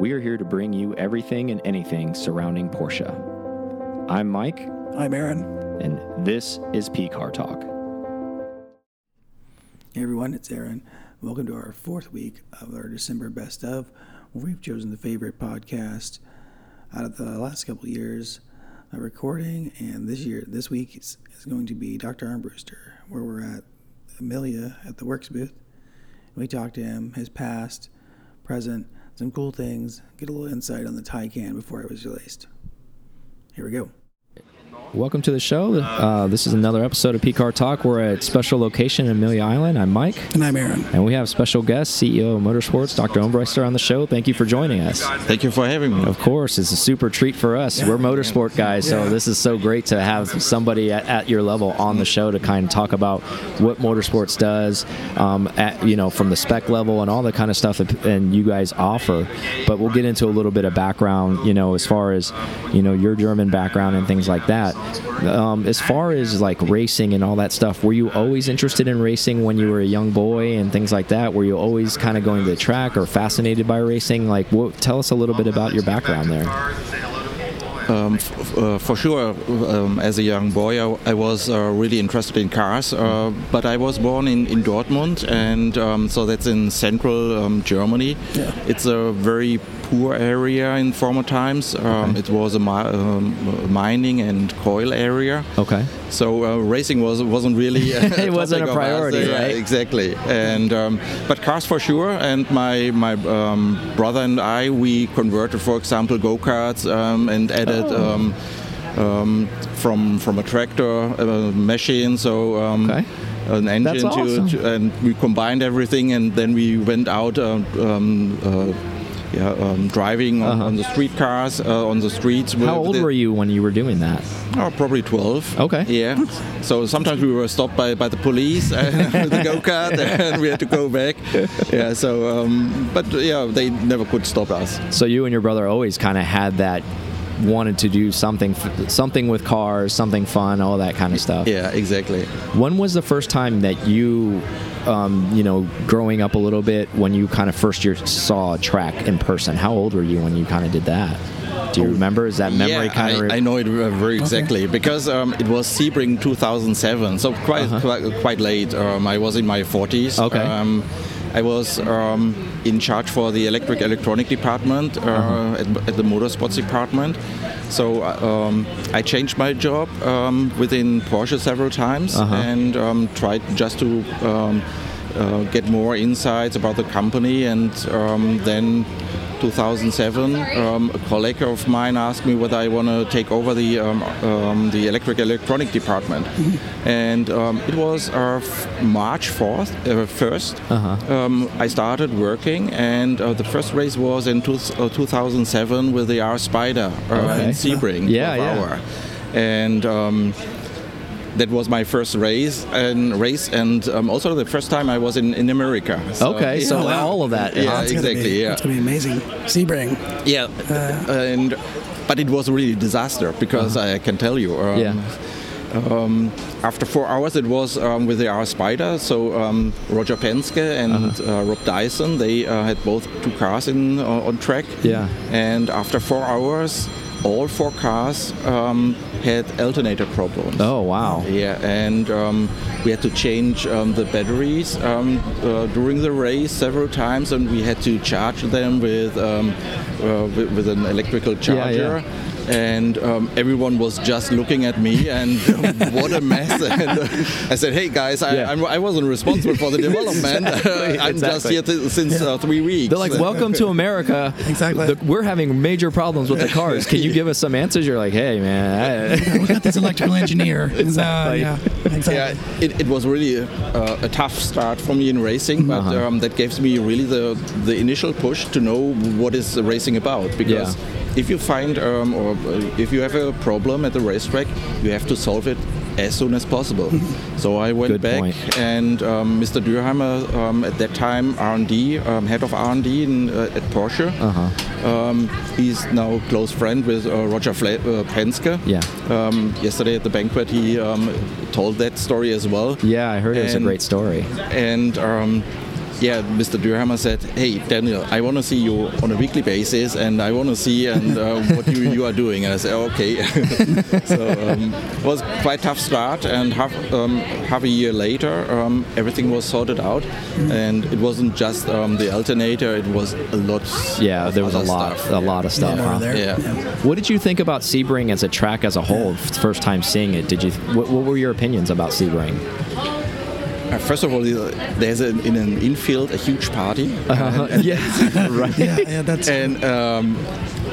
we are here to bring you everything and anything surrounding Porsche. I'm Mike, I'm Aaron. and this is P Car Talk. Hey everyone, it's Aaron. Welcome to our fourth week of our December Best of, we've chosen the favorite podcast out of the last couple years of recording. And this year, this week is, is going to be Dr. Armbruster, where we're at Amelia at the Works booth. We talked to him, his past, present, some cool things, get a little insight on the Taycan before it was released. Here we go. Welcome to the show. Uh, this is another episode of P Car Talk. We're at special location in Amelia Island. I'm Mike, And I'm Aaron. and we have special guest, CEO of Motorsports, Dr. Armbruster, on the show. Thank you for joining us. Thank you for having me. Of course, it's a super treat for us. We're motorsport guys, so this is so great to have somebody at, at your level on the show to kind of talk about what motorsports does, um, at, you know, from the spec level and all the kind of stuff that and you guys offer. But we'll get into a little bit of background, you know, as far as you know your German background and things like that. Um, as far as like racing and all that stuff, were you always interested in racing when you were a young boy and things like that? Were you always kind of going to the track or fascinated by racing? Like, what, tell us a little bit about your background there. Um, f- uh, for sure, um, as a young boy, I, I was uh, really interested in cars, uh, but I was born in, in Dortmund, and um, so that's in central um, Germany. Yeah. It's a very poor area in former times. Um, It was a mi- um, mining and coal area. Okay. So uh, racing was wasn't really It wasn't a topic of us. priority, Yeah, right? Exactly, and um, but cars for sure. And my my um, brother and I we converted, for example, go karts um, and added. Oh. Um, um, from from a tractor uh, machine, so um, Okay. an engine That's to, awesome. to, and we combined everything, and then we went out uh, um, uh, yeah, um, driving on, Uh-huh. on the street cars uh, on the streets. How old the- were you when you were doing that? Oh, probably 12. Okay. Yeah. So sometimes we were stopped by, by the police uh, with the go kart and we had to go back. Yeah. So, um, but yeah, they never could stop us. So you and your brother always kind of had that wanted to do something something with cars, something fun, all that kind of stuff. Yeah, exactly. When was the first time that you, um, you know, growing up a little bit, when you kind of first year saw a track in person? How old were you when you kind of did that? Do you remember? Is that memory yeah, kind of? I, I know it uh, very exactly because um, it was Sebring 2007, so quite quite, quite late. Um, I was in my 40s. Uh-huh. Okay. I was um, in charge for the electric electronic department uh, Uh-huh. at, at the motorsports department. So um, I changed my job um, within Porsche several times Uh-huh. and um, tried just to um, uh, get more insights about the company. And um, then 2007, um, a colleague of mine asked me whether I want to take over the um, um, the electric electronic department, and um, it was uh, March 4th, uh, 1st. Uh-huh. Um, I started working, and uh, the first race was in two, uh, 2007 with the R Spider uh, Okay. in Sebring. Yeah, yeah. hour. and. That was my first race and race, and um, also the first time I was in, in America. So, okay, so yeah. all of that. Yeah, That's gonna exactly, Be, yeah. It's going to be amazing. Sebring. Yeah, and but it was really a disaster because I can tell you. Um, Yeah. Um, after four hours, it was um, with the R Spider. So um, Roger Penske and uh Rob Dyson, they uh, had both two cars in uh, on track. Yeah. And after four hours, all four cars um, had alternator problems. Oh wow. Yeah, and um, we had to change um, the batteries um, uh, during the race several times, and we had to charge them with um, uh, with, with an electrical charger. And um, everyone was just looking at me, and um, what a mess! And uh, I said, "Hey guys, I, Yeah. I'm, I wasn't responsible for the development. Exactly, I'm just exactly. here t- since uh, three weeks." They're like, "Welcome to America." Exactly. The- we're having major problems with the cars. Can you give us some answers? You're like, "Hey, man." I- we got this electrical engineer. Uh, yeah, exactly. Yeah, it, it was really a, a tough start for me in racing, but Uh-huh. um, that gives me really the the initial push to know what is racing about. Because Yeah. If you find um, or uh, if you have a problem at the racetrack, you have to solve it as soon as possible. so I went Good back, point. and um, Mr. Dürheimer, um, at that time R&D, um, head of R&D in, uh, at Porsche. Uh-huh. Um, he's now a close friend with uh, Roger Fla- uh, Penske. Yeah. Um, yesterday at the banquet, he um, told that story as well. yeah, I heard it was a great story. And um, yeah, Mr. Dürheimer said, "Hey, Daniel, I want to see you on a weekly basis, and I want to see and uh, what you, you are doing." And I said, "Okay." so um, it was quite tough start, and half um, half a year later, um, everything was sorted out, and it wasn't just um, the alternator; it was a lot. Yeah, there was a lot, stuff. a lot of stuff. more huh? there. Yeah. What did you think about Sebring as a track as a whole? First time seeing it, did you? What, what were your opinions about Sebring? Uh, first of all, there's an, in an infield a huge party, yeah, right. Yeah, yeah, that's and um,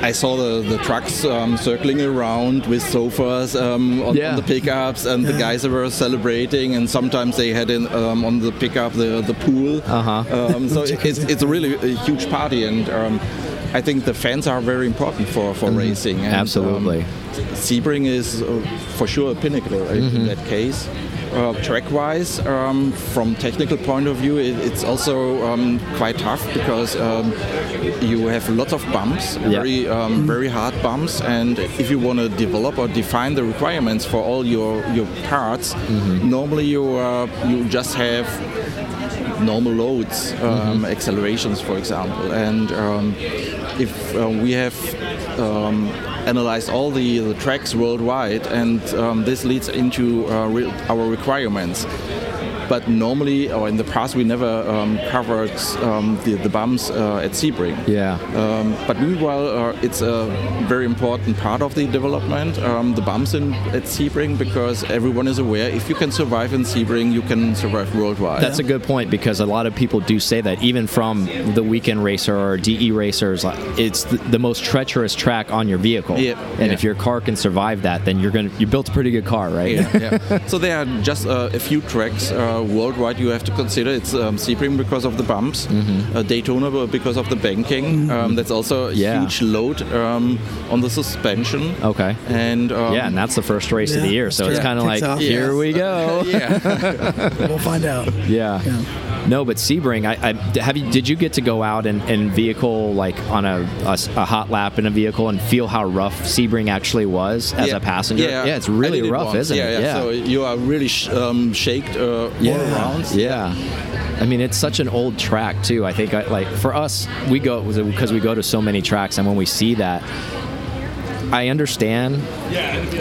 I saw the, the trucks um, circling around with sofas um, on, Yeah. on the pickups, and the guys were celebrating. And sometimes they had in, um, on the pickup the the pool. Uh-huh. Um, so it's, it's a really a huge party, and um, I think the fans are very important for, for racing. And, Mm-hmm. Absolutely. Um, Sebring is uh, for sure a pinnacle in- Mm-hmm. in that case. Uh, track-wise, um, from technical point of view, it, it's also um, quite tough because um, you have lots of bumps, Yeah. very um, very hard bumps, and if you want to develop or define the requirements for all your your parts, Mm-hmm. normally you uh, you just have normal loads, um, Mm-hmm. accelerations, for example. And um, if uh, we have um, analyzed all the, the tracks worldwide, and um, this leads into uh, re- our requirements. But normally, or in the past, we never um, covered um, the, the bumps uh, at Sebring. Yeah. Um, but meanwhile, uh, it's a very important part of the development, um, the bumps in, at Sebring, because everyone is aware if you can survive in Sebring, you can survive worldwide. That's a good point because a lot of people do say that even from the weekend racer or DE racers, it's the, the most treacherous track on your vehicle. Yeah, And yeah. if your car can survive that, then you're gonna you built a pretty good car, right? yeah, yeah. So there are just uh, a few tracks uh, worldwide you have to consider. It's um, Sebring because of the bumps, uh, Daytona because of the banking. Um, that's also a Yeah. huge load um, on the suspension. Okay. And um, Yeah, and that's the first race of the year, so that's it's kind of like off. here Yes. we go. yeah, we'll find out. Yeah. Yeah. No, but Sebring, I, I have you. Did you get to go out and, and vehicle like on a a hot lap in a vehicle and feel how rough Sebring actually was as Yeah. a passenger? Yeah, it's really rough, once. isn't yeah, it? Yeah, So you are really sh- um, shaked uh, Yeah. all around. Yeah. I mean, it's such an old track too. I think, I, like for us, we go because we go to so many tracks, and when we see that, I understand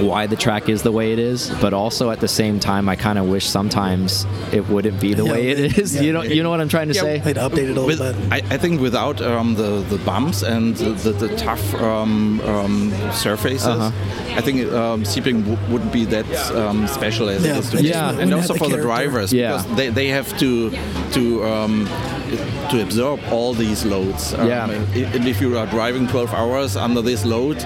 why the track is the way it is, but also at the same time, I kind of wish sometimes it wouldn't be the Yeah, way it is. yeah. You know, you know what I'm trying to Yeah, say? They'd update it a With, little bit. I, I think without um, the the bumps and the, the, the tough um, um, surfaces, Uh-huh. I think um, Sebring w- wouldn't be that um, special as Yeah, it is today. Yeah. and also the for the drivers Yeah. because they, they have to to um, to absorb all these loads. Um, Yeah. And if you are driving 12 hours under this load,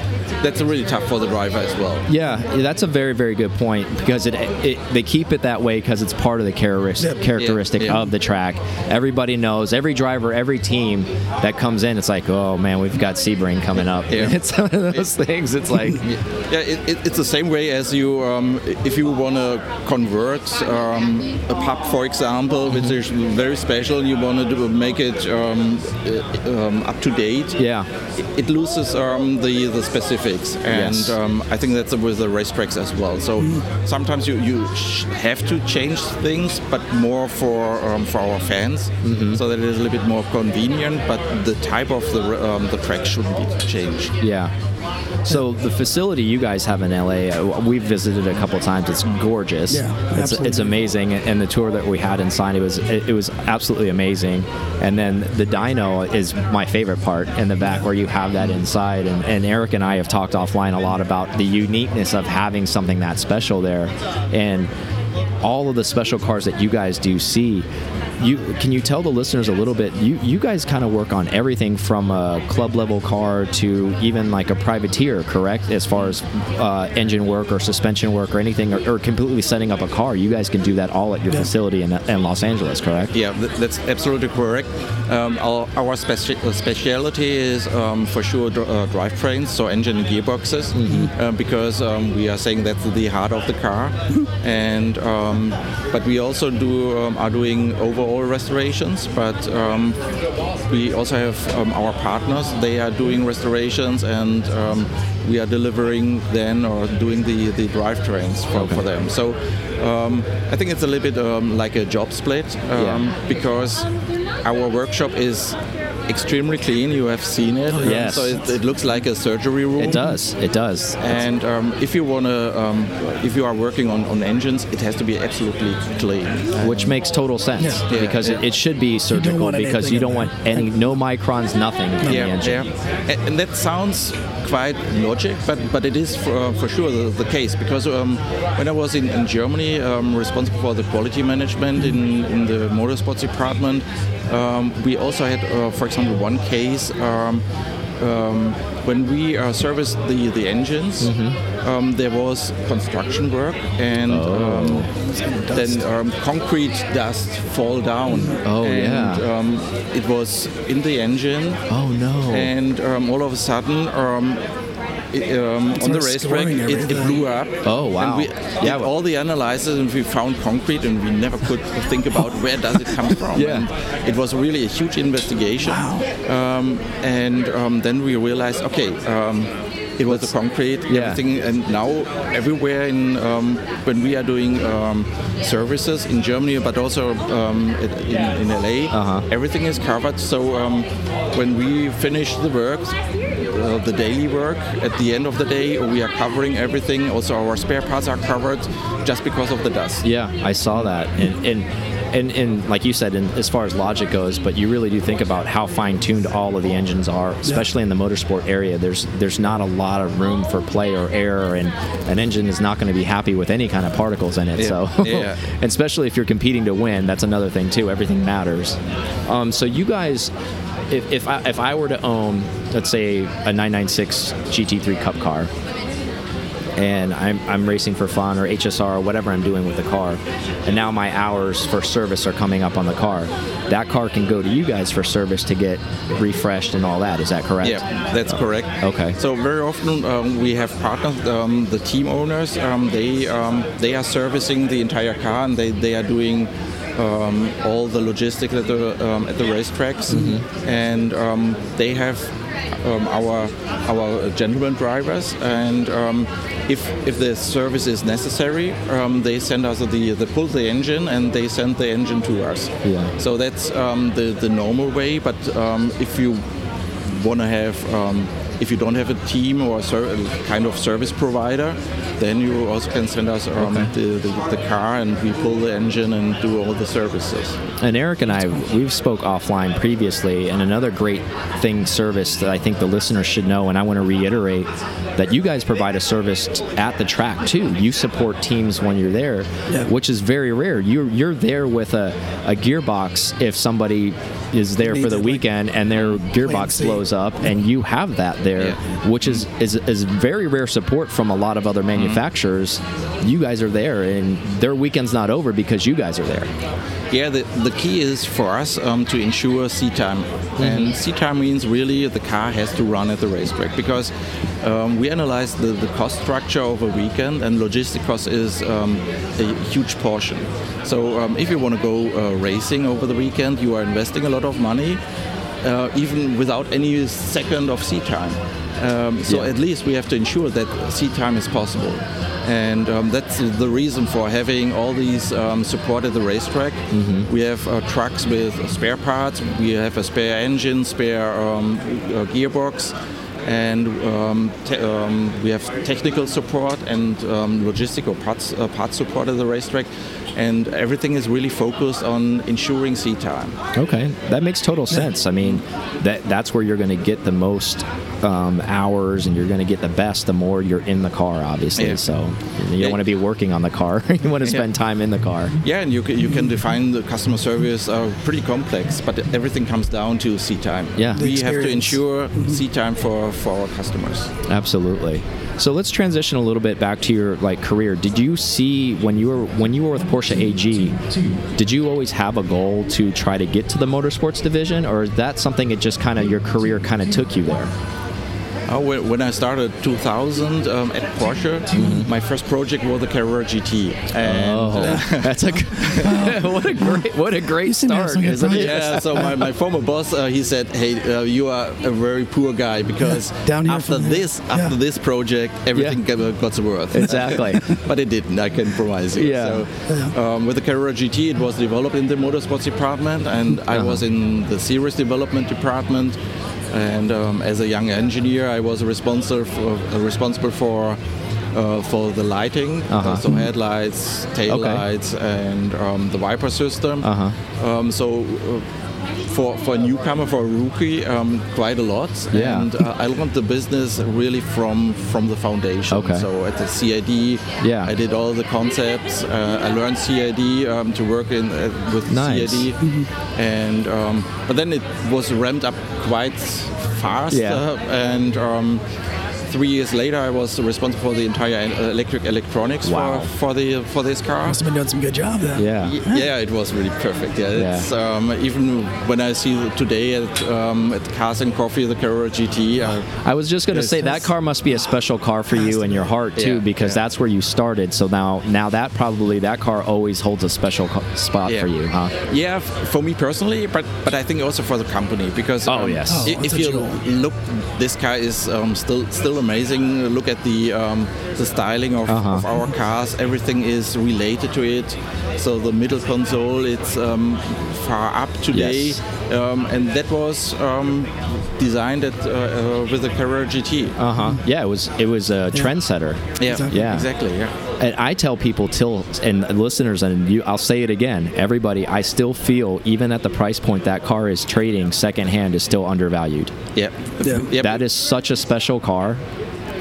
that's really tough for the driver as well. Yeah, that's a very very good point because it, it they keep it that way because it's part of the characteristic Yeah. characteristic Yeah, yeah. of the track. Everybody knows every driver, every team that comes in. It's like, oh man, we've got Sebring coming up. Yeah. It's one of those things. It's like, Yeah, it, it, it's the same way as you, um, if you want to convert um, a pub, for example, which is very special, you want to make it um, uh, um, up to date. Yeah. It, it loses um, the the specifics, and Yes. um, I think that's with the racetracks as well. So sometimes you you sh- have to change things, but more for um, for our fans, so that it is a little bit more convenient. But the type of the um, the track shouldn't be changed. yeah. So the facility you guys have in LA, uh, we've visited a couple times. It's gorgeous. Yeah, it's, absolutely. it's amazing. And the tour that we had inside, it was it, it was absolutely amazing. And then the dyno is my favorite part in the back where you have that inside. And, and Eric and I have talked offline a lot about the uniqueness of having something that special there, and all of the special cars that you guys do see. You can you tell the listeners a little bit? You you guys kind of work on everything from a club level car to even like a privateer, correct? As far as uh, engine work or suspension work or anything, or, or completely setting up a car, you guys can do that all at your Yeah. facility in, in Los Angeles, correct? Yeah, that's absolutely correct. Um, our our speci- uh, specialty is um, for sure dr- uh, drivetrains, so engine and gearboxes, uh, because um, we are saying that's the heart of the car. and um, but we also do um, are doing overall restorations, but um, we also have um, our partners. They are doing restorations, and um, we are delivering then or doing the the drivetrains for, for them. So um, I think it's a little bit um, like a job split um, Yeah. because our workshop is extremely clean. You have seen it. Um, Yes. So it, it looks like a surgery room. It does. It does. And um, if you wanna, um, if you are working on, on engines, it has to be absolutely clean. which makes total sense Yeah, because yeah. It, it should be surgical want because you don't want any no microns, nothing in the yeah, engine. yeah. And, and that sounds quite logic, but but it is for, for sure the, the case because um, when I was in, in Germany, um, responsible for the quality management in, in the motorsports department, um, we also had, uh, for example, one case. Um, um, when we uh, serviced the, the engines, Mm-hmm. um, there was construction work and Oh. um, then um, concrete dust fall down. Oh, and, yeah. Um, it was in the engine Oh no. and um, all of a sudden um, it, um, on the started racetrack it, it blew up Oh, wow. and we Yeah, did well- all the analysis and we found concrete and we never could think about where does it come from Yeah. and it was really a huge investigation um, and um, then we realized okay um, it was the concrete, Yeah. everything, and now everywhere in um, when we are doing um, services in Germany, but also um, in, in LA, Uh-huh. everything is covered. So um, when we finish the work, uh, the daily work, at the end of the day, we are covering everything. Also, our spare parts are covered just because of the dust. Yeah, I saw that, and and and, and like you said, in, as far as logic goes, but you really do think about how fine-tuned all of the engines are, especially in the motorsport area. There's there's not a lot of room for play or error, and an engine is not going to be happy with any kind of particles in it. Yeah, So, yeah. and especially if you're competing to win, that's another thing too. Everything matters. Um, so you guys. If, if, I, if I were to own, let's say, a 996 GT3 Cup car, and I'm, I'm racing for fun or HSR or whatever I'm doing with the car, and now my hours for service are coming up on the car, that car can go to you guys for service to get refreshed and all that. Is that correct? Yeah, that's correct. Okay. So very often um, we have partners, um, the team owners. Um, they um, they are servicing the entire car and they, they are doing um, all the logistics at the um, at the racetracks, and um, they have um, our our gentleman drivers and. Um, if, if the service is necessary, um, they send us the they pull the engine and they send the engine to us. Yeah. So that's um, the the normal way. But um, if you want to have um, if you don't have a team or a ser- kind of service provider, then you also can send us um, the, the, the car and we pull the engine and do all the services. And Eric and I, we've spoke offline previously, and another great thing service that I think the listeners should know, and I want to reiterate that you guys provide a service t- at the track too. You support teams when you're there, Yeah. which is very rare. You're you're there with a, a gearbox if somebody is there for the it, like, weekend and their gearbox blows up, and you have that there, Yeah. which is, is is very rare support from a lot of other manufacturers. You guys are there, and their weekend's not over because you guys are there. Yeah, the, the key is for us um, to ensure seat time. And seat time means really the car has to run at the racetrack because um, we analyze the, the cost structure of a weekend and logistic cost is um, a huge portion. So um, if you want to go uh, racing over the weekend, you are investing a lot of money, uh, even without any second of sea time. Um, so Yeah. at least we have to ensure that sea time is possible. And um, that's the reason for having all these um, support at the racetrack. We have uh, trucks with spare parts, we have a spare engine, spare um, uh, gearbox, and um, te- um, we have technical support and um, logistical parts, uh, parts support at the racetrack. And everything is really focused on ensuring seat time. Okay, that makes total sense. I mean, that that's where you're going to get the most um, hours, and you're going to get the best the more you're in the car. Obviously, Yeah. so you don't want to be working on the car. you want to spend time in the car. Yeah, and you can, you can define the customer service uh, pretty complex, but everything comes down to seat time. Yeah. The we have to ensure seat time for, for our customers. Absolutely. So let's transition a little bit back to your like career. Did you see when you were when you were with Porsche AG? Did you always have a goal to try to get to the motorsports division, or is that something it just kind of your career kind of took you there? Oh, when when I started 2000 um, at Porsche, my first project was the Carrera GT, and Oh, that's a what a great what a great seem to have start, isn't it? yeah, so my, my former boss, uh, he said, "Hey, uh, you are a very poor guy because down here after from here. this, after Yeah. this project, everything got, got worth." Exactly. but it didn't. I can promise you. Yeah. So, um, with the Carrera GT, it was developed in the motorsports department, and I Uh-huh. was in the series development department. And um, as a young engineer, I was responsible for, uh, responsible for uh, for the lighting, Uh-huh. so headlights, tail Okay. lights, and um, the wiper system. Uh-huh. Um, so. Uh, for, for a newcomer, for a rookie, um, quite a lot. Yeah. And uh, I learned the business really from from the foundation. Okay. So at the CID, Yeah. I did all the concepts. Uh, I learned CID um, to work in uh, with Nice. CID, and um, but then it was ramped up quite fast. Yeah. uh, and um, three years later, I was responsible for the entire uh, electric electronics Wow. for, for the for this car. Must have been doing some good job then. Yeah. Y- Yeah, it was really perfect. Yeah, Yeah. It's, um, even when I see today at um, at Cars and Coffee, the Carrera GT. Uh, I was just going to say that car must be a special car for you in your heart too, Yeah, because yeah. that's where you started. So now, now that probably that car always holds a special co- spot Yeah. for you, huh? Yeah, f- for me personally, but but I think also for the company because Oh, um, yes. Oh, if you you look, this car is um, still still amazing. Look at the um, the styling of, Uh-huh. of our cars. Everything is related to it. So the middle console, it's um, far up today, Yes. um, and that was um, designed at, uh, uh, with the Carrera GT. Uh huh. Yeah, it was it was a trendsetter. Yeah, Exactly. Yeah. exactly. Yeah. And I tell people till and listeners and you I'll say it again, everybody, I still feel even at the price point that car is trading secondhand is still undervalued. Yeah. Yeah. Yep. That is such a special car.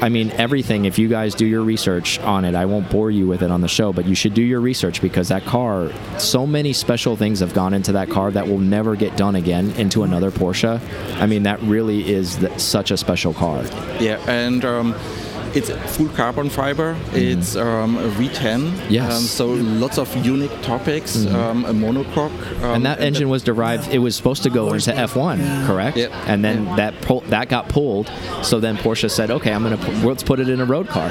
I mean, everything, if you guys do your research on it, I won't bore you with it on the show, but you should do your research because that car, so many special things have gone into that car that will never get done again into another Porsche. I mean, that really is th- such a special car. Yeah, and um, it's full carbon fiber. It's um, a V10. Mm-hmm. Yes. Mm-hmm. Um, so lots of unique topics. Um, a monocoque. Um, and that engine was derived. It was supposed to go into F1, correct? Yep. And then Yeah. that pull, that got pulled. So then Porsche said, "Okay, I'm gonna pu- let's put it in a road car."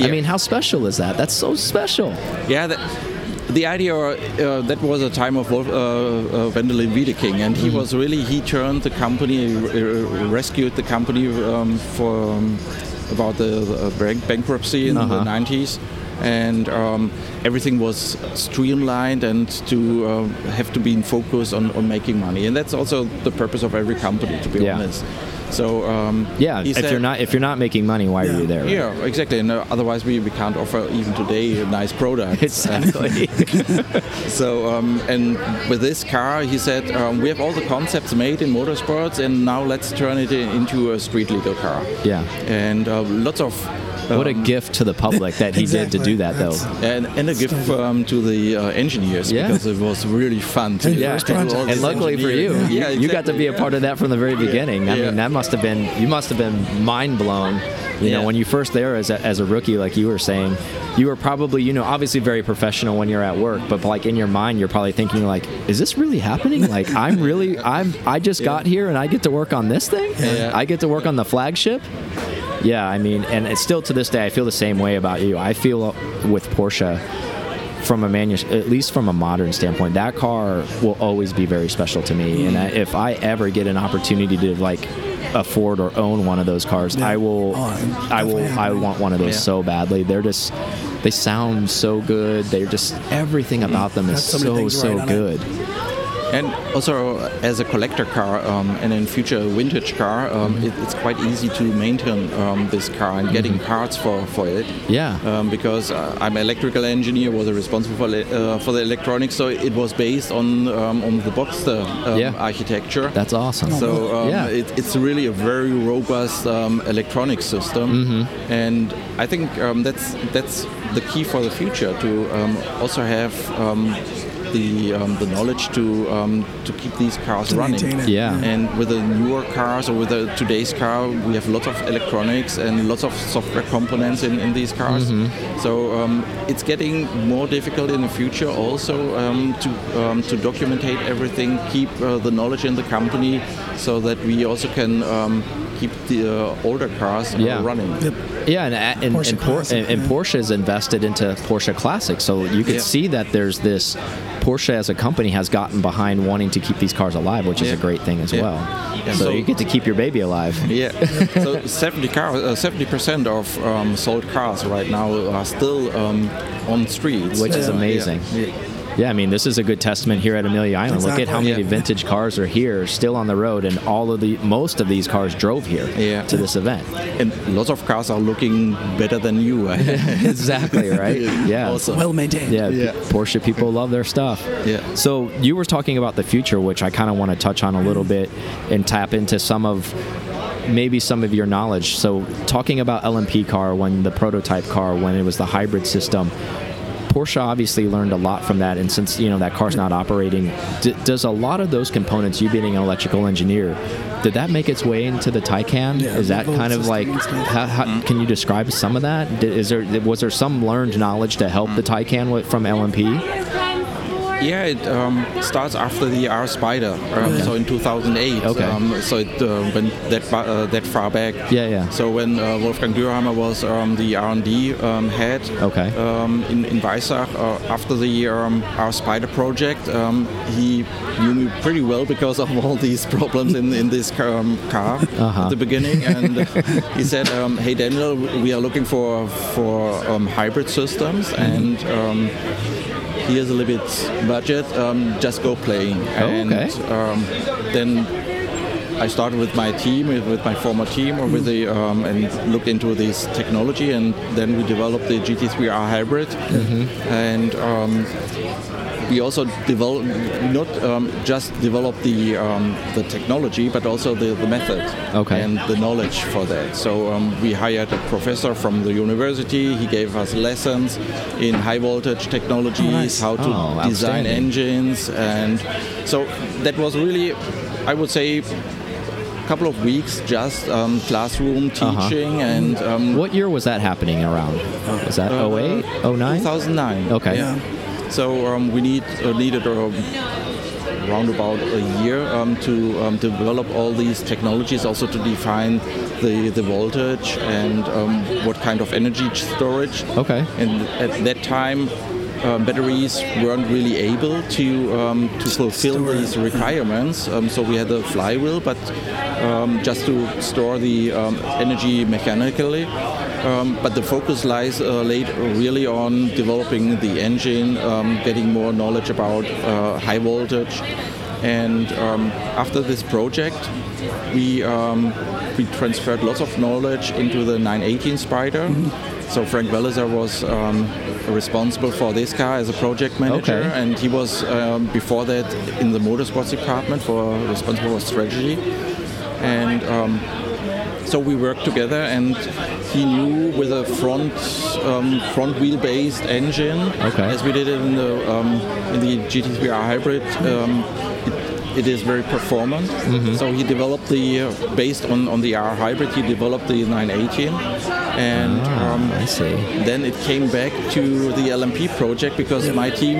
I mean, how special is that? That's so special. Yeah. That, the idea uh, that was a time of Wolf, uh, uh, Wendelin Wiedeking, and he was really he turned the company, uh, rescued the company um, for um, about the, the bank- bankruptcy in Uh-huh. the 90s. And um, everything was streamlined and to uh, have to be in focus on, on making money, and that's also the purpose of every company, to be Yeah. honest. So um, Yeah. If said- you're not if you're not making money, why are you there? right? yeah, exactly. And uh, otherwise, we, we can't offer even today a nice product. Exactly. So, um, and with this car, he said, um, we have all the concepts made in motorsports, and now let's turn it into a street legal car. yeah. And uh, lots of. What a gift to the public that he did to do that, though. And, and a gift um, to the uh, engineers Yeah. because it was really fun to Yeah. to do all And And luckily for you, engineering. you, yeah, you got to be a part of that from the very beginning. I mean, that must have been you must have been mind blown. You know, when you first there as a, as a rookie, like you were saying, you were probably you know obviously very professional when you're at work, but like in your mind, you're probably thinking like, is this really happening? Like I'm really I'm I just got here and I get to work on this thing. Yeah. I get to work on the flagship. Yeah, I mean, and it's still to this day, I feel the same way about you. I feel with Porsche, from a manu- at least from a modern standpoint, that car will always be very special to me. And I, if I ever get an opportunity to like afford or own one of those cars, Yeah. I will. Oh, I will. I want one of those Yeah. so badly. They're just. They sound so good. They're just everything about them is so so right good. And also, as a collector car um, and in future a vintage car, um, it, it's quite easy to maintain um, this car and getting parts for, for it. Yeah. Um, because uh, I'm an electrical engineer, was responsible for, le- uh, for the electronics, so it was based on um, on the Boxster um, Yeah. architecture. That's awesome. So Yeah. it, it's really a very robust um, electronic system, Mm-hmm. and I think um, that's that's the key for the future to um, also have um, the um, the knowledge to um, to keep these cars To running. it. Yeah. And with the newer cars or with the today's car, we have lots of electronics and lots of software components in, in these cars. Mm-hmm. So um, it's getting more difficult in the future also um, to um, to documentate everything, keep uh, the knowledge in the company, so that we also can. Um, keep the uh, older cars uh, Yeah. running. Yep. Yeah, and and, Porsche and, Classic, and, and yeah. Porsche's invested into Porsche Classic, so you can Yeah. see that there's this Porsche as a company has gotten behind wanting to keep these cars alive, which is a great thing as Yeah. well. So, So- you get to keep your baby alive. Yeah. so 70 cars, uh, 70 percent of um, sold cars right now are still um, on streets, Which is amazing. Yeah. Yeah, I mean, this is a good testament here at Amelia Island. Look at how many Yeah. vintage cars are here, still on the road, and all of the most of these cars drove here Yeah. to this event. And lots of cars are looking better than you. exactly right. Yeah. Also. Well maintained. Yeah, Yeah. Porsche people love their stuff. Yeah. So you were talking about the future, which I kind of want to touch on a little mm. bit and tap into some of maybe some of your knowledge. So talking about LMP car when the prototype car when it was the hybrid system. Porsche obviously learned a lot from that, and since you know that car's not operating, d- does a lot of those components, you being an electrical engineer, did that make its way into the Taycan? Yeah, Is that kind of like, and stuff. how, how, mm-hmm. can you describe some of that? Did, is there was there some learned knowledge to help the Taycan with, from LMP? Yeah, it um, starts after the R Spider, um, so in 2008. Okay. Um, so it uh, went that uh, that far back. Yeah, yeah. So when uh, Wolfgang Dürheimer was um, the R&D um, head Okay. um, in, in Weissach, uh, after the um, R Spider project, um, he knew me pretty well because of all these problems in, in this car, um, car Uh-huh. at the beginning. And he said, um, "Hey Daniel, we are looking for for um, hybrid systems and." Here's a little bit budget. Um, just go playing, and okay. um, then I started with my team, with, my former team, or with the um, and looked into this technology, and then we developed the GT3R hybrid, and um, we also develop not um, just develop the um, the technology, but also the, the method Okay. and the knowledge for that. So um, we hired a professor from the university. He gave us lessons in high voltage technologies, nice. how to Oh, design engines, and so that was really, I would say. a Couple of weeks, just um, classroom Uh-huh. teaching, and um, What year was that happening around? Was that uh, 08, 09? 2009. Okay. Yeah. So um, we need uh, needed um, around about a year um, to um, develop all these technologies, also to define the, the voltage and um, what kind of energy storage. Okay. And at that time, um, batteries weren't really able to um, to fulfill Store these requirements. Um, so we had a flywheel, but um, just to store the um, energy mechanically. Um, but the focus lies uh, laid really on developing the engine, um, getting more knowledge about uh, high voltage, and um, after this project, we um, we transferred lots of knowledge into the 918 Spider. So Frank Walliser was um, responsible for this car as a project manager, Okay. and he was um, before that in the motorsports department for responsible for strategy, and. Um, so we worked together, and he knew with a front um, front wheel based engine, Okay. as we did it in the um, in the GT3R hybrid. Um, it, it is very performant. Mm-hmm. So he developed the uh, based on, on the R hybrid. He developed the 918, and Ah, um, I see. then it came back to the LMP project because my team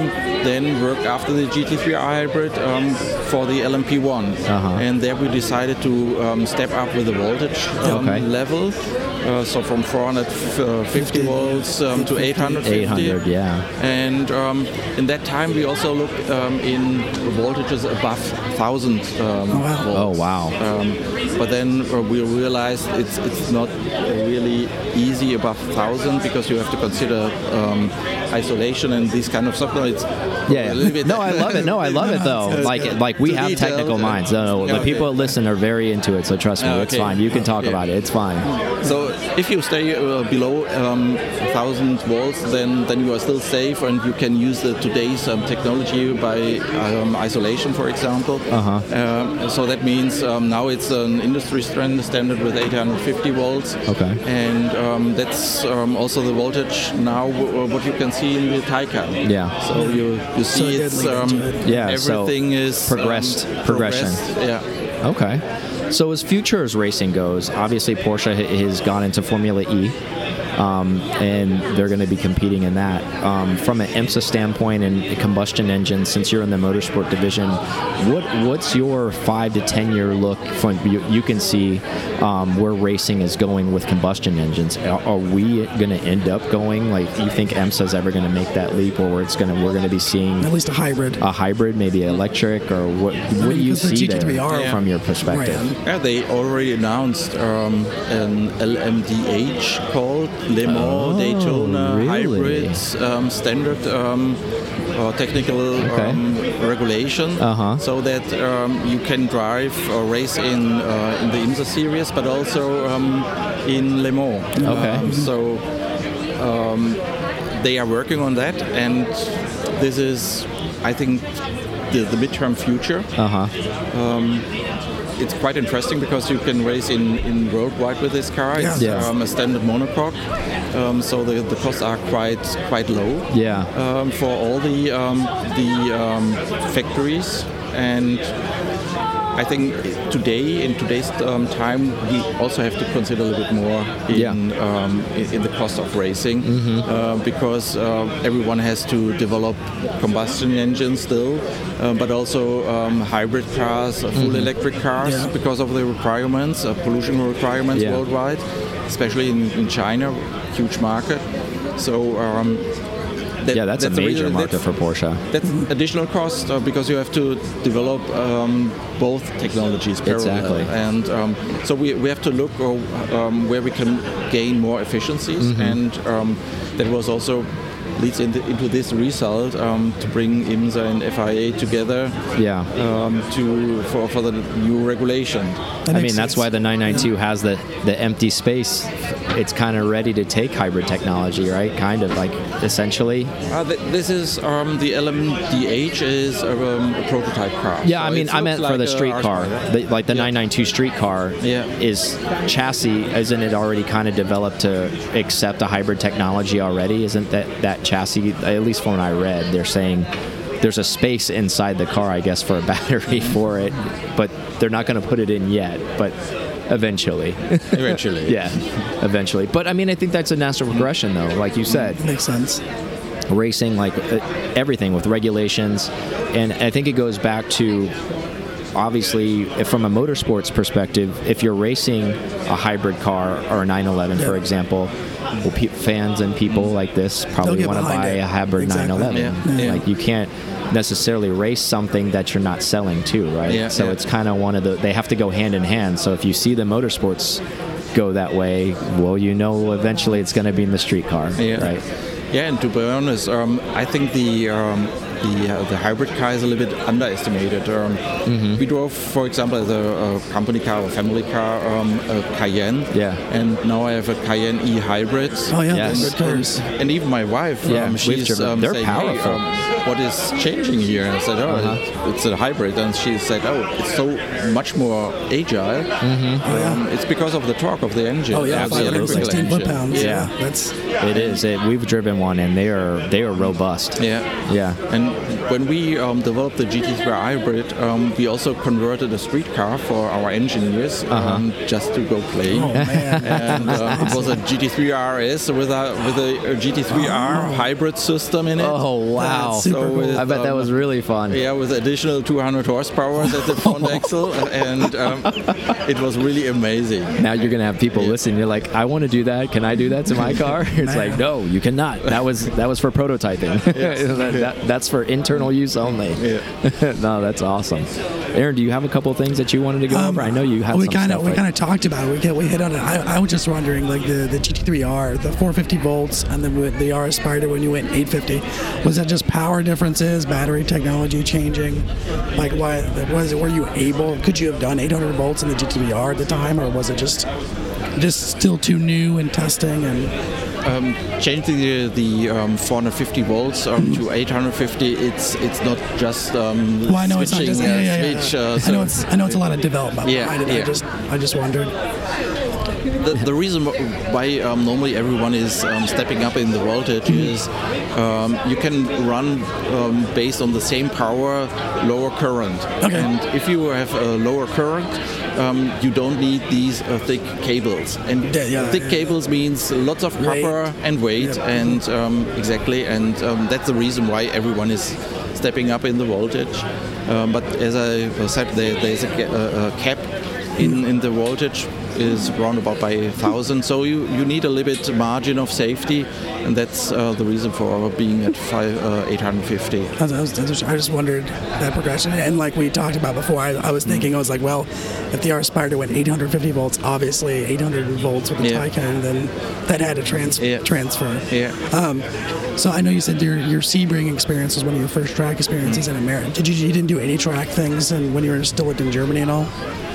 then worked after the GT3R hybrid um, for the LMP1, Uh-huh. and there we decided to um, step up with the voltage um, Okay. level. Uh, so from 450 volts um, to 850. 800, yeah. And um, in that time, we also looked um, in voltages above 1,000 um, wow. Oh, wow. Um, but then uh, we realized it's it's not really easy above 1,000 because you have to consider um, isolation and these kind of stuff. It's Yeah. a little bit. No, I love it. No, I love it though. Like good. like we have technical minds. No, no, the people that listen are very into it. So trust me, it's fine. You can talk about it. It's fine. So if you stay uh, below um, 1,000 volts, then then you are still safe, and you can use the today's um, technology by um, isolation, for example. Uh-huh. Um, so that means um, now it's an industry standard with 850 volts. Okay. And um, that's um, also the voltage now what you can see in the Taycan. Yeah. So you you see it it's um, into it. Yeah, so everything is um, progressed- progression. progressed, Yeah. Okay. So as future as racing goes, obviously Porsche has gone into Formula E. Um, and they're going to be competing in that. Um, from an IMSA standpoint and combustion engine, since you're in the motorsport division, what what's your five to ten year look from you, you can see um, where racing is going with combustion engines? Are, are we going to end up going like do you think IMSA is ever going to make that leap, or it's going to we're going to be seeing At least a hybrid. a hybrid, maybe electric, or what? What do you because the see there GT3R from your perspective? ran. Yeah, they already announced um, an LMDH called Le Mans Oh, Daytona really? hybrids um, standard um, uh, technical Okay. um, regulation, Uh-huh. so that um, you can drive or race in uh, in the IMSA series, but also um, in Le Mans. Okay. Um, so um, they are working on that, and this is, I think, the, the midterm future Uh huh. It's quite interesting because you can race in, in worldwide with this car. It's Yeah. um, a standard monocoque, um, so the, the costs are quite quite low Yeah. um, for all the um, the um, factories. And I think today, in today's um, time, we also have to consider a little bit more in Yeah. um, in, in the cost of racing uh, because uh, everyone has to develop combustion engines still, uh, but also um, hybrid cars, full electric cars Yeah. because of the requirements, uh, pollution requirements Yeah. worldwide, especially in, in China, huge market. So. That- Yeah, that's, a major market that's- for Porsche. that's additional cost uh, because you have to develop um, both technologies parallel. Exactly. And um, so we, we have to look uh, um, where we can gain more efficiencies, Mm-hmm. and um, that was also leads into, into this result um, to bring IMSA and FIA together Yeah. um, to for, for the new regulation. That I makes mean, that's why the 992 has the, the empty space. It's kind of ready to take hybrid technology, right? Kind of like essentially. Uh, th- this is um, the LMDH is um, a prototype car. Yeah, So I mean, I looks meant for the a street car, Spider. the, like the Yeah. 992 street car. Yeah. Is chassis? Isn't it already kind of developed to accept a hybrid technology already? Isn't that that chassis? At least from what I read, they're saying there's a space inside the car, I guess, for a battery for it, but they're not going to put it in yet. But eventually. Eventually. Yeah, eventually. But I mean, I think that's a natural progression, though. Like you said, Makes sense. racing, like uh, everything with regulations, and I think it goes back to obviously if from a motorsports perspective. If you're racing a hybrid car or a 911, for example. Well, pe- fans and people like this probably want to buy it. a hybrid Exactly. 911. Yeah. Yeah. Like you can't necessarily race something that you're not selling to, right? Yeah, so yeah. it's kind of one of the they have to go hand in hand. So if you see the motorsports go that way, well, you know eventually it's going to be in the street car, Yeah. right? Yeah, and to be honest, um, I think the um, the uh, the hybrid car is a little bit underestimated. Um, Mm-hmm. We drove, for example, the a company car a family car, um, a Cayenne. Yeah. And now I have a Cayenne E hybrid. Oh yeah, Yes. those good cars. And even my wife, Yeah, um, we've she's driven- um, they're saying, powerful. Hey, um, what is changing here? And I said, oh, Uh-huh. it's, it's a hybrid. And she said, oh, it's so much more agile. Mm-hmm. Oh, Um, it's because of the torque of the engine. Oh yeah, of the 516 foot engine. pounds. Yeah. Yeah, that's It is. It, we've driven one, and they are they are robust. Yeah. Yeah. And when we um, developed the GT3 hybrid, um, we also converted a street car for our engineers Uh-huh. um, just to go play. oh man. And um, it was a GT3 RS with a with a, GT3R hybrid system in it. Oh wow! That's super So cool. with, I bet that um, was really fun. Yeah, with additional 200 horsepower at the front axle, and um, it was really amazing. Now you're gonna have people Yeah. listen. You're like, I want to do that. Can I do that to my car? It's like, no, you cannot. That was that was for prototyping. That- that- that's for internal use only. Yeah. no, that's awesome. Aaron, do you have a couple things that you wanted to go um, over? I know you had we kind of we right? kind of talked about it. We we hit on it. I, I was just wondering, like the the GT3R, the 450 volts, and then with the RS Spider when you went 850, was that just power differences, battery technology changing? Like, why was it? Were you able? Could you have done 800 volts in the GT3R at the time, or was it just just still too new and testing and Um, changing the, the um, 450 volts um, to 850, it's it's not just um, well, I know it's not just uh, yeah, yeah, yeah. switch. Uh, I know it's I know it's a lot of development Yeah. I yeah. just I just wondered. the, the reason why um, normally everyone is um, stepping up in the voltage is um, you can run um, based on the same power, lower current. Okay. And if you have a lower current, um, you don't need these uh, thick cables. And Yeah, yeah, thick yeah. cables means lots of Weight. copper and weight, Yep. and um, exactly, and um, that's the reason why everyone is stepping up in the voltage. Um, but as I said, there, there's a, a, a cap in, in the voltage is around about by 1000 so you, you need a little bit margin of safety and that's uh, the reason for our being at five, uh, 850 I, was, just wondered that progression, and like we talked about before, I, I was thinking, I was like, well, if the R Spider went 850 volts, obviously 800 volts with the Yeah. Taycan, then that had to trans- Yeah. transfer. yeah Um, so I know you said your your Sebring experience was one of your first track experiences in America. Did you you didn't do any track things, and when you were still lived in Germany and all?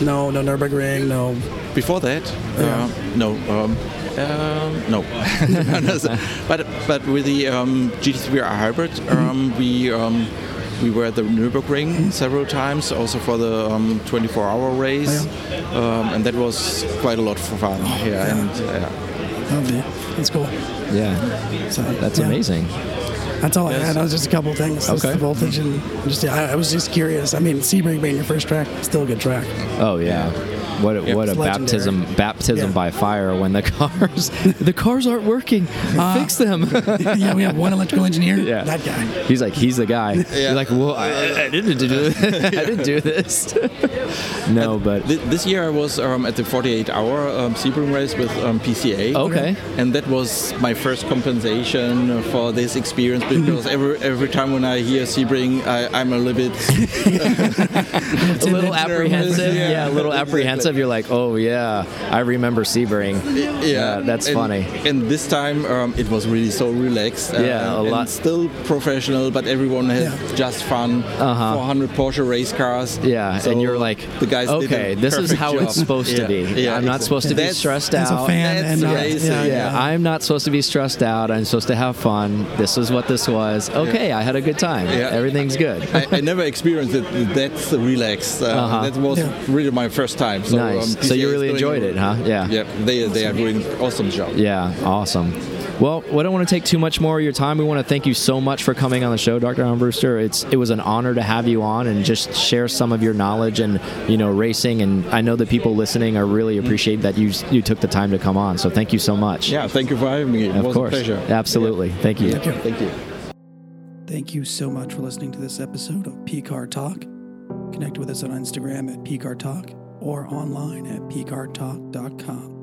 No, no Nürburgring, no. Before that, Yeah. uh, no, um, um, no. but but with the um, GT3R hybrid, um, we um, we were at the Nürburgring several times, also for the um, 24-hour race, um, and that was quite a lot for fun. yeah, and uh, Lovely. That's cool. Yeah, So, that's yeah. amazing. That's all I had. That was just a couple things. Just Okay. the voltage and just yeah, I, I was just curious. I mean, Sebring being your first track, still a good track. Oh yeah. What a, what a legendary. baptism baptism Yeah. by fire when the cars the cars aren't working. Fix them. yeah, we have one electrical engineer. Yeah. That guy. He's like he's the guy. You're like, well, I, I didn't do this. I didn't do this. no, but Th- This year I was um, at the 48-hour um, Sebring race with um, PCA. okay. And that was my first compensation for this experience because every every time when I hear Sebring, I, I'm a little bit A little apprehensive. yeah. Yeah, a little apprehensive. You're like, oh yeah, I remember Sebring. Yeah, that's and, funny. And this time um, it was really so relaxed. uh, Yeah, a and lot- Still professional, but everyone had Yeah. just fun. Uh-huh. 400 Porsche race cars. Yeah, So and you're like, the guys. did a okay, this is perfect how it's job. supposed to be. yeah, I'm not exactly. supposed to be That's- stressed As a out. fan That's and not, yeah, Yeah, yeah. I'm not supposed to be stressed out. I'm supposed to have fun. This is what this was. Okay, I had a good time. Yeah. Everything's good. I, I never experienced it that's relaxed. Uh, Uh-huh. That was Yeah. really my first time. So, nice. um, so you really enjoyed it, huh? Yeah. Yeah, they, they are doing awesome job. Yeah, awesome. Well, we don't want to take too much more of your time. We want to thank you so much for coming on the show, Dr. Armbruster. It's it was an honor to have you on and just share some of your knowledge and you know racing. And I know the people listening are really appreciate that you you took the time to come on. So thank you so much. Yeah, thank you for having me. It of was course. a pleasure. Absolutely. Thank you. Thank you. Thank you. Thank you so much for listening to this episode of PCAR Talk. Connect with us on Instagram at PCAR Talk or online at pcartalk.com.